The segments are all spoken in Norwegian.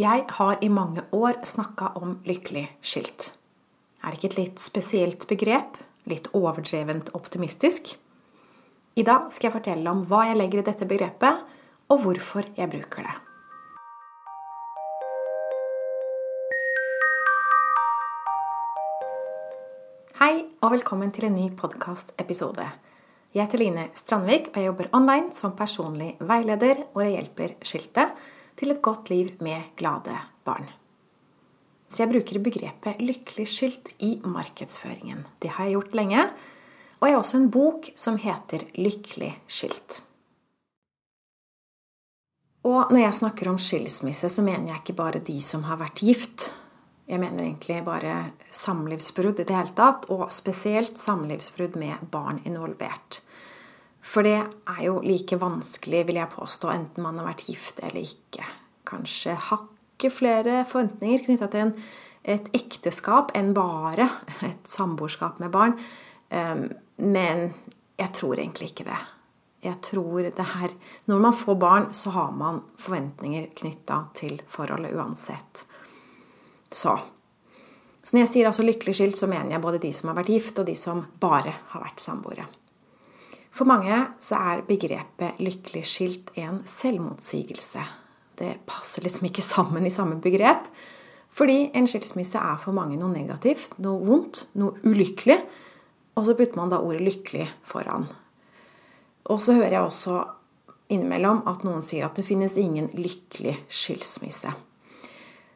Jeg har i mange år snakka om lykkelig skilt. Er det ikke et litt spesielt begrep? Litt overdrevent optimistisk? I dag skal jeg fortelle om hva jeg legger i dette begrepet, og hvorfor jeg bruker det. Hei, og velkommen til en ny podkastepisode. Jeg heter Line Strandvik, og jeg jobber online som personlig veileder, og jeg hjelper skilte til et godt liv med glade barn. Så jeg bruker begrepet 'lykkelig skilt' i markedsføringen. Det har jeg gjort lenge. Og jeg har også en bok som heter 'Lykkelig skilt'. Og når jeg snakker om skilsmisse, så mener jeg ikke bare de som har vært gift. Jeg mener egentlig bare samlivsbrudd i det hele tatt, og spesielt samlivsbrudd med barn involvert. For det er jo like vanskelig, vil jeg påstå, enten man har vært gift eller ikke. Kanskje hakket flere forventninger knytta til en, et ekteskap enn bare et samboerskap med barn. Ehm, men jeg tror egentlig ikke det. Jeg tror det her Når man får barn, så har man forventninger knytta til forholdet uansett. Så. Så når jeg sier altså lykkelig skilt, så mener jeg både de som har vært gift, og de som bare har vært samboere. For mange så er begrepet lykkelig skilt en selvmotsigelse. Det passer liksom ikke sammen i samme begrep. Fordi en skilsmisse er for mange noe negativt, noe vondt, noe ulykkelig. Og så putter man da ordet 'lykkelig' foran. Og så hører jeg også innimellom at noen sier at det finnes ingen lykkelig skilsmisse.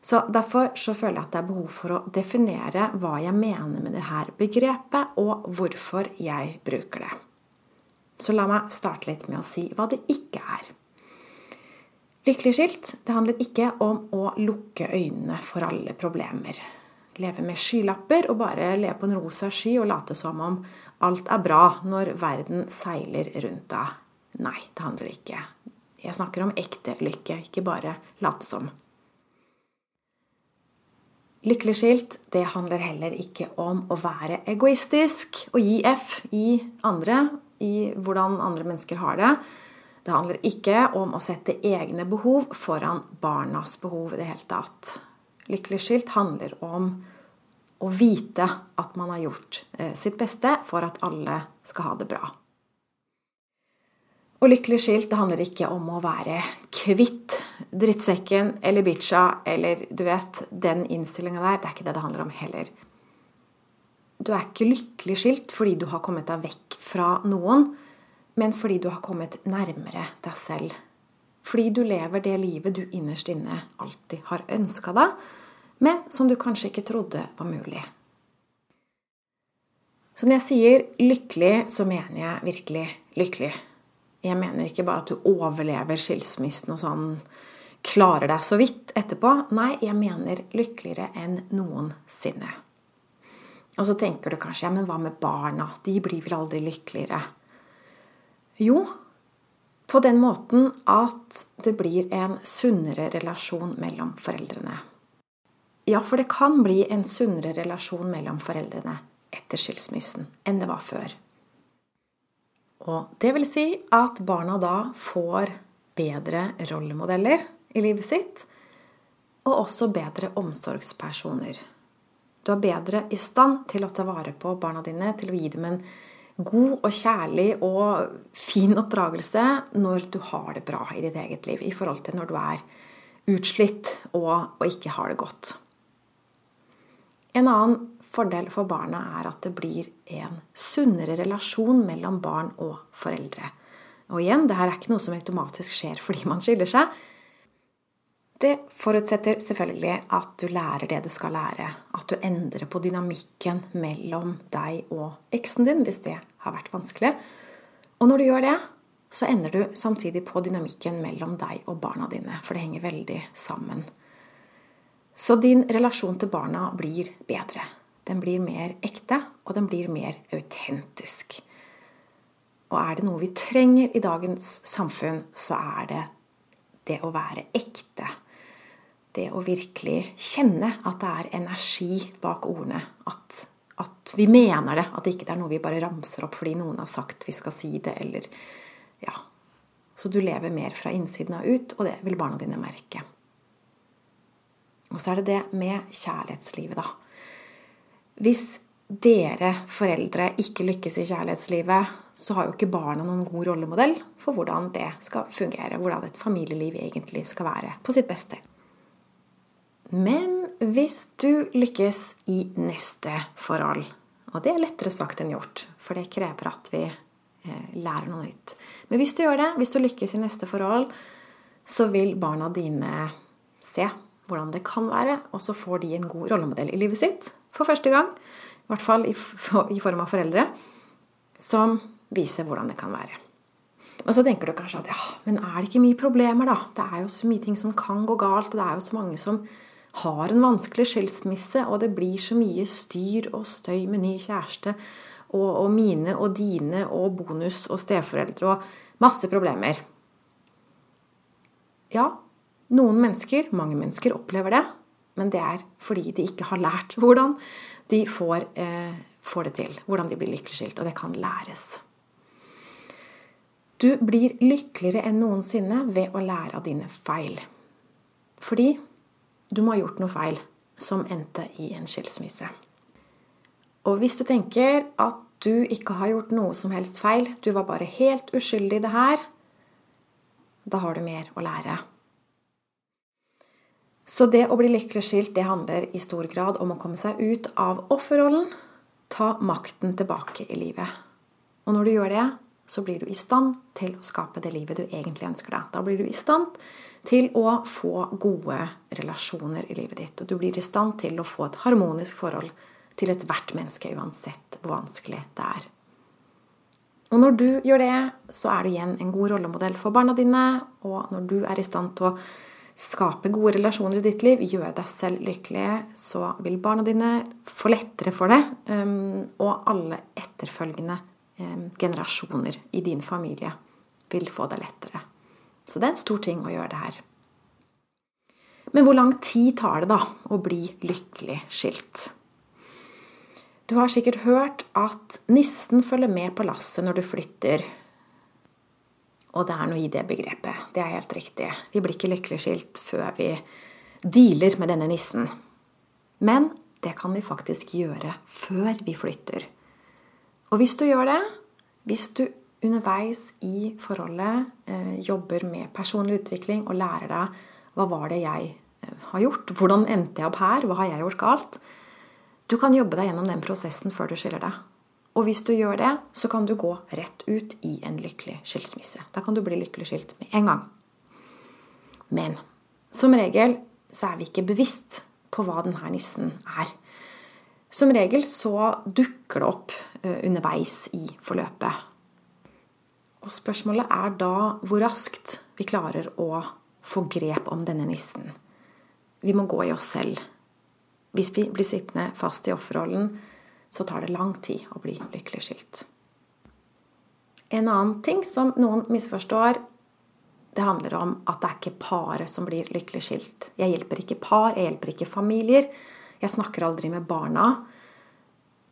Så Derfor så føler jeg at det er behov for å definere hva jeg mener med dette begrepet, og hvorfor jeg bruker det. Så la meg starte litt med å si hva det ikke er. Lykkelig skilt det handler ikke om å lukke øynene for alle problemer. Leve med skylapper og bare leve på en rosa sky og late som om alt er bra når verden seiler rundt deg. Nei, det handler ikke. Jeg snakker om ekte lykke, ikke bare late som. Lykkelig skilt det handler heller ikke om å være egoistisk og gi F i andre i hvordan andre mennesker har det. Det handler ikke om å sette egne behov foran barnas behov i det hele tatt. Lykkelig skilt handler om å vite at man har gjort eh, sitt beste for at alle skal ha det bra. Og lykkelig skilt det handler ikke om å være kvitt drittsekken eller bitcha eller du vet, den innstillinga der. Det er ikke det det handler om heller. Du er ikke lykkelig skilt fordi du har kommet deg vekk fra noen, men fordi du har kommet nærmere deg selv. Fordi du lever det livet du innerst inne alltid har ønska deg, men som du kanskje ikke trodde var mulig. Så når jeg sier lykkelig, så mener jeg virkelig lykkelig. Jeg mener ikke bare at du overlever skilsmissen og sånn klarer deg så vidt etterpå. Nei, jeg mener lykkeligere enn noensinne. Og så tenker du kanskje ja, men hva med barna? De blir vel aldri lykkeligere? Jo, på den måten at det blir en sunnere relasjon mellom foreldrene. Ja, for det kan bli en sunnere relasjon mellom foreldrene etter skilsmissen enn det var før. Og det vil si at barna da får bedre rollemodeller i livet sitt, og også bedre omsorgspersoner. Du er bedre i stand til å ta vare på barna dine, til å gi dem en god og kjærlig og fin oppdragelse når du har det bra i ditt eget liv, i forhold til når du er utslitt og, og ikke har det godt. En annen fordel for barna er at det blir en sunnere relasjon mellom barn og foreldre. Og igjen, det her er ikke noe som automatisk skjer fordi man skiller seg. Det forutsetter selvfølgelig at du lærer det du skal lære. At du endrer på dynamikken mellom deg og eksen din, hvis det har vært vanskelig. Og når du gjør det, så ender du samtidig på dynamikken mellom deg og barna dine. For det henger veldig sammen. Så din relasjon til barna blir bedre. Den blir mer ekte, og den blir mer autentisk. Og er det noe vi trenger i dagens samfunn, så er det det å være ekte det å virkelig kjenne at det er energi bak ordene. At, at vi mener det. At det ikke er noe vi bare ramser opp fordi noen har sagt vi skal si det, eller Ja. Så du lever mer fra innsiden av ut, og det vil barna dine merke. Og så er det det med kjærlighetslivet, da. Hvis dere foreldre ikke lykkes i kjærlighetslivet, så har jo ikke barna noen god rollemodell for hvordan det skal fungere, hvordan et familieliv egentlig skal være på sitt beste. Men hvis du lykkes i neste forhold, og det er lettere sagt enn gjort, for det krever at vi eh, lærer noe nytt. Men hvis du gjør det, hvis du lykkes i neste forhold, så vil barna dine se hvordan det kan være, og så får de en god rollemodell i livet sitt for første gang, i hvert fall i, form av foreldre, som viser hvordan det kan være. Og så tenker du kanskje at ja, men er det ikke mye problemer, da? Det er jo så mye ting som kan gå galt, og det er jo så mange som har en vanskelig skilsmisse, og det blir så mye styr og støy med ny kjæreste, og, og mine og dine og bonus og steforeldre og masse problemer. Ja, noen mennesker, mange mennesker, opplever det, men det er fordi de ikke har lært hvordan de får, eh, får det til. Hvordan de blir lykkeligskilt. Og det kan læres. Du blir lykkeligere enn noensinne ved å lære av dine feil. Fordi du må ha gjort noe feil som endte i en skilsmisse. Og hvis du tenker at du ikke har gjort noe som helst feil, du var bare helt uskyldig i det her, da har du mer å lære. Så det å bli lykkelig skilt, det handler i stor grad om å komme seg ut av offerrollen, ta makten tilbake i livet. Og når du gjør det, så blir du i stand til å skape det livet du egentlig ønsker deg. Da blir du i stand til å få gode relasjoner i livet ditt. Og du blir i stand til å få et harmonisk forhold til ethvert menneske, uansett hvor vanskelig det er. Og når du gjør det, så er du igjen en god rollemodell for barna dine. Og når du er i stand til å skape gode relasjoner i ditt liv, gjøre deg selv lykkelig, så vil barna dine få lettere for det. Um, og alle etterfølgende generasjoner i din familie vil få det lettere. Så det er en stor ting å gjøre det her. Men hvor lang tid tar det da å bli lykkelig skilt? Du har sikkert hørt at nissen følger med på lasset når du flytter. Og det er noe i det begrepet. Det er helt riktig. Vi blir ikke lykkelig skilt før vi dealer med denne nissen. Men det kan vi faktisk gjøre før vi flytter. Og hvis du gjør det, hvis du underveis i forholdet eh, jobber med personlig utvikling og lærer deg hva var det jeg eh, har gjort, hvordan endte jeg opp her, hva har jeg gjort galt. Du kan jobbe deg gjennom den prosessen før du skiller deg. Og hvis du gjør det, så kan du gå rett ut i en lykkelig skilsmisse. Da kan du bli lykkelig skilt med en gang. Men som regel så er vi ikke bevisst på hva denne nissen er. Som regel så dukker det opp eh, underveis i forløpet. Og spørsmålet er da hvor raskt vi klarer å få grep om denne nissen. Vi må gå i oss selv. Hvis vi blir sittende fast i offerrollen, så tar det lang tid å bli lykkelig skilt. En annen ting som noen misforstår, det handler om at det er ikke paret som blir lykkelig skilt. Jeg hjelper ikke par, jeg hjelper ikke familier. Jeg snakker aldri med barna.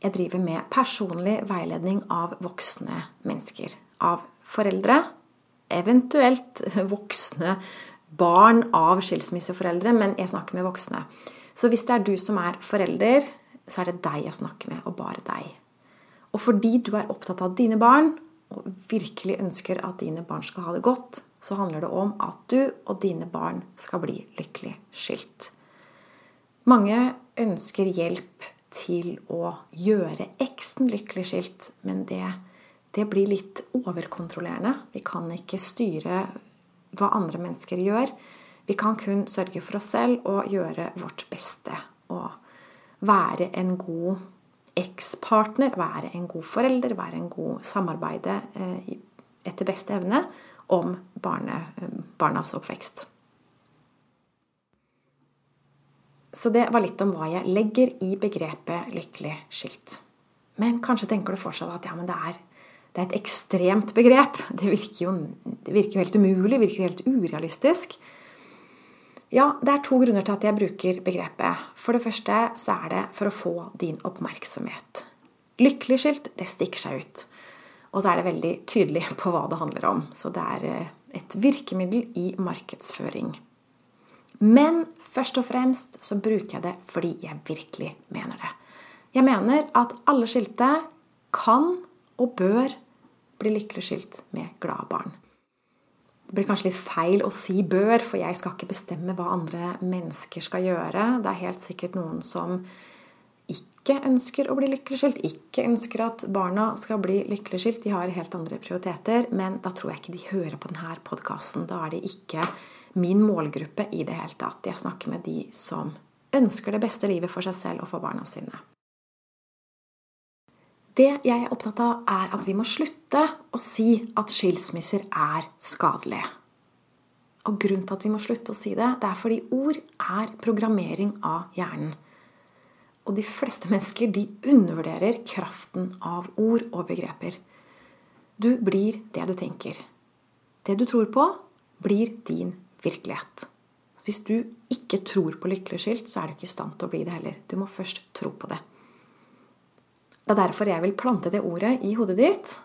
Jeg driver med personlig veiledning av voksne mennesker. Av foreldre, eventuelt voksne barn av skilsmisseforeldre, men jeg snakker med voksne. Så hvis det er du som er forelder, så er det deg jeg snakker med, og bare deg. Og fordi du er opptatt av dine barn, og virkelig ønsker at dine barn skal ha det godt, så handler det om at du og dine barn skal bli lykkelig skilt. Mange ønsker hjelp til å gjøre eksen lykkelig skilt, men det det blir litt overkontrollerende. Vi kan ikke styre hva andre mennesker gjør. Vi kan kun sørge for oss selv og gjøre vårt beste. Og være en god ekspartner, være en god forelder, være en god samarbeider eh, etter beste evne om barne, eh, barnas oppvekst. Så det var litt om hva jeg legger i begrepet 'lykkelig skilt'. Men kanskje tenker du fortsatt at ja, men det er det er et ekstremt begrep. Det virker jo, det virker helt umulig, det virker helt urealistisk. Ja, det er to grunner til at jeg bruker begrepet. For det første så er det for å få din oppmerksomhet. Lykkelig skilt, det stikker seg ut. Og så er det veldig tydelig på hva det handler om. Så det er eh, et virkemiddel i markedsføring. Men først og fremst så bruker jeg det fordi jeg virkelig mener det. Jeg mener at alle skilte kan og bør bli lykkelig skilt med glade barn. Det blir kanskje litt feil å si 'bør', for jeg skal ikke bestemme hva andre mennesker skal gjøre. Det er helt sikkert noen som ikke ønsker å bli lykkelig skilt, ikke ønsker at barna skal bli lykkelig skilt. De har helt andre prioriteter. Men da tror jeg ikke de hører på denne podkasten. Da er de ikke min målgruppe i det hele tatt. Jeg snakker med de som ønsker det beste livet for seg selv og for barna sine. Det jeg er opptatt av, er at vi må slutte å si at skilsmisser er skadelige. Og grunnen til at vi må slutte å si det, det er fordi ord er programmering av hjernen. Og de fleste mennesker de undervurderer kraften av ord og begreper. Du blir det du tenker. Det du tror på, blir din virkelighet. Hvis du ikke tror på lykkelig skilt, så er du ikke i stand til å bli det heller. Du må først tro på det. Det er derfor jeg vil plante det ordet i hodet ditt.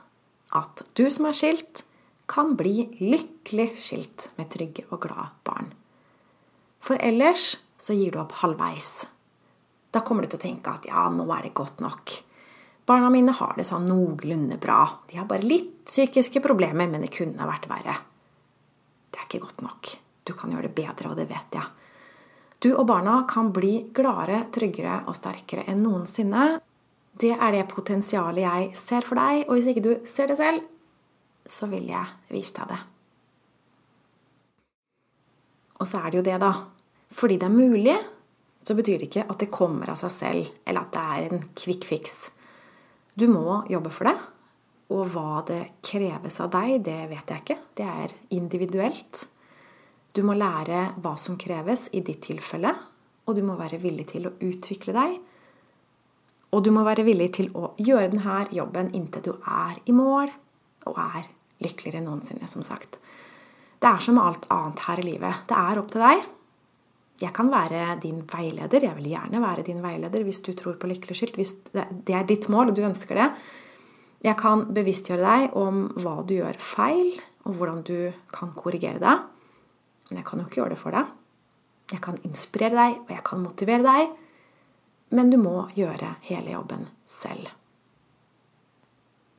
At du som er skilt, kan bli lykkelig skilt med trygge og glade barn. For ellers så gir du opp halvveis. Da kommer du til å tenke at ja, nå er det godt nok. Barna mine har det sånn noenlunde bra. De har bare litt psykiske problemer, men det kunne vært verre. Det er ikke godt nok. Du kan gjøre det bedre, og det vet jeg. Du og barna kan bli gladere, tryggere og sterkere enn noensinne. Det er det potensialet jeg ser for deg, og hvis ikke du ser det selv, så vil jeg vise deg det. Og så er det jo det, da. Fordi det er mulig, så betyr det ikke at det kommer av seg selv, eller at det er en quick fix. Du må jobbe for det. Og hva det kreves av deg, det vet jeg ikke. Det er individuelt. Du må lære hva som kreves i ditt tilfelle, og du må være villig til å utvikle deg. Og du må være villig til å gjøre denne jobben inntil du er i mål og er lykkeligere enn noensinne, som sagt. Det er som alt annet her i livet. Det er opp til deg. Jeg kan være din veileder. Jeg vil gjerne være din veileder hvis du tror på lykkelig skilt. Hvis det er ditt mål, og du ønsker det. Jeg kan bevisstgjøre deg om hva du gjør feil, og hvordan du kan korrigere det. Men jeg kan jo ikke gjøre det for deg. Jeg kan inspirere deg, og jeg kan motivere deg. Men du må gjøre hele jobben selv.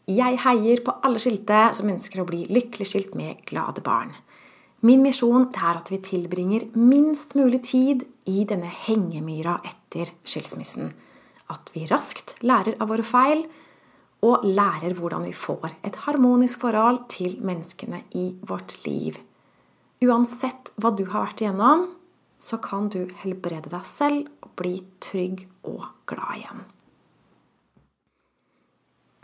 Jeg heier på alle skilte som ønsker å bli lykkelig skilt med glade barn. Min misjon er at vi tilbringer minst mulig tid i denne hengemyra etter skilsmissen. At vi raskt lærer av våre feil, og lærer hvordan vi får et harmonisk forhold til menneskene i vårt liv. Uansett hva du har vært igjennom, så kan du helbrede deg selv og bli trygg og glad igjen.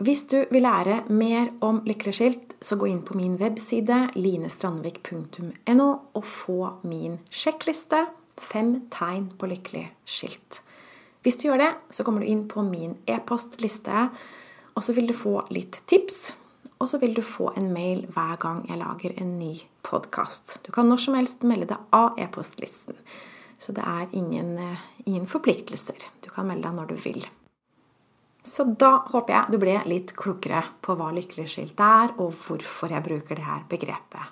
Hvis du vil lære mer om lykkelig skilt, så gå inn på min webside linestrandvik.no og få min sjekkliste fem tegn på lykkelig skilt. Hvis du gjør det, så kommer du inn på min e-postliste, og så vil du få litt tips. Og så vil du få en mail hver gang jeg lager en ny podkast. Du kan når som helst melde deg av e-postlisten. Så det er ingen, eh, ingen forpliktelser. Du kan melde deg når du vil. Så da håper jeg du ble litt klokere på hva lykkelig skilt er, og hvorfor jeg bruker det her begrepet.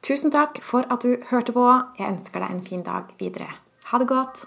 Tusen takk for at du hørte på. Jeg ønsker deg en fin dag videre. Ha det godt!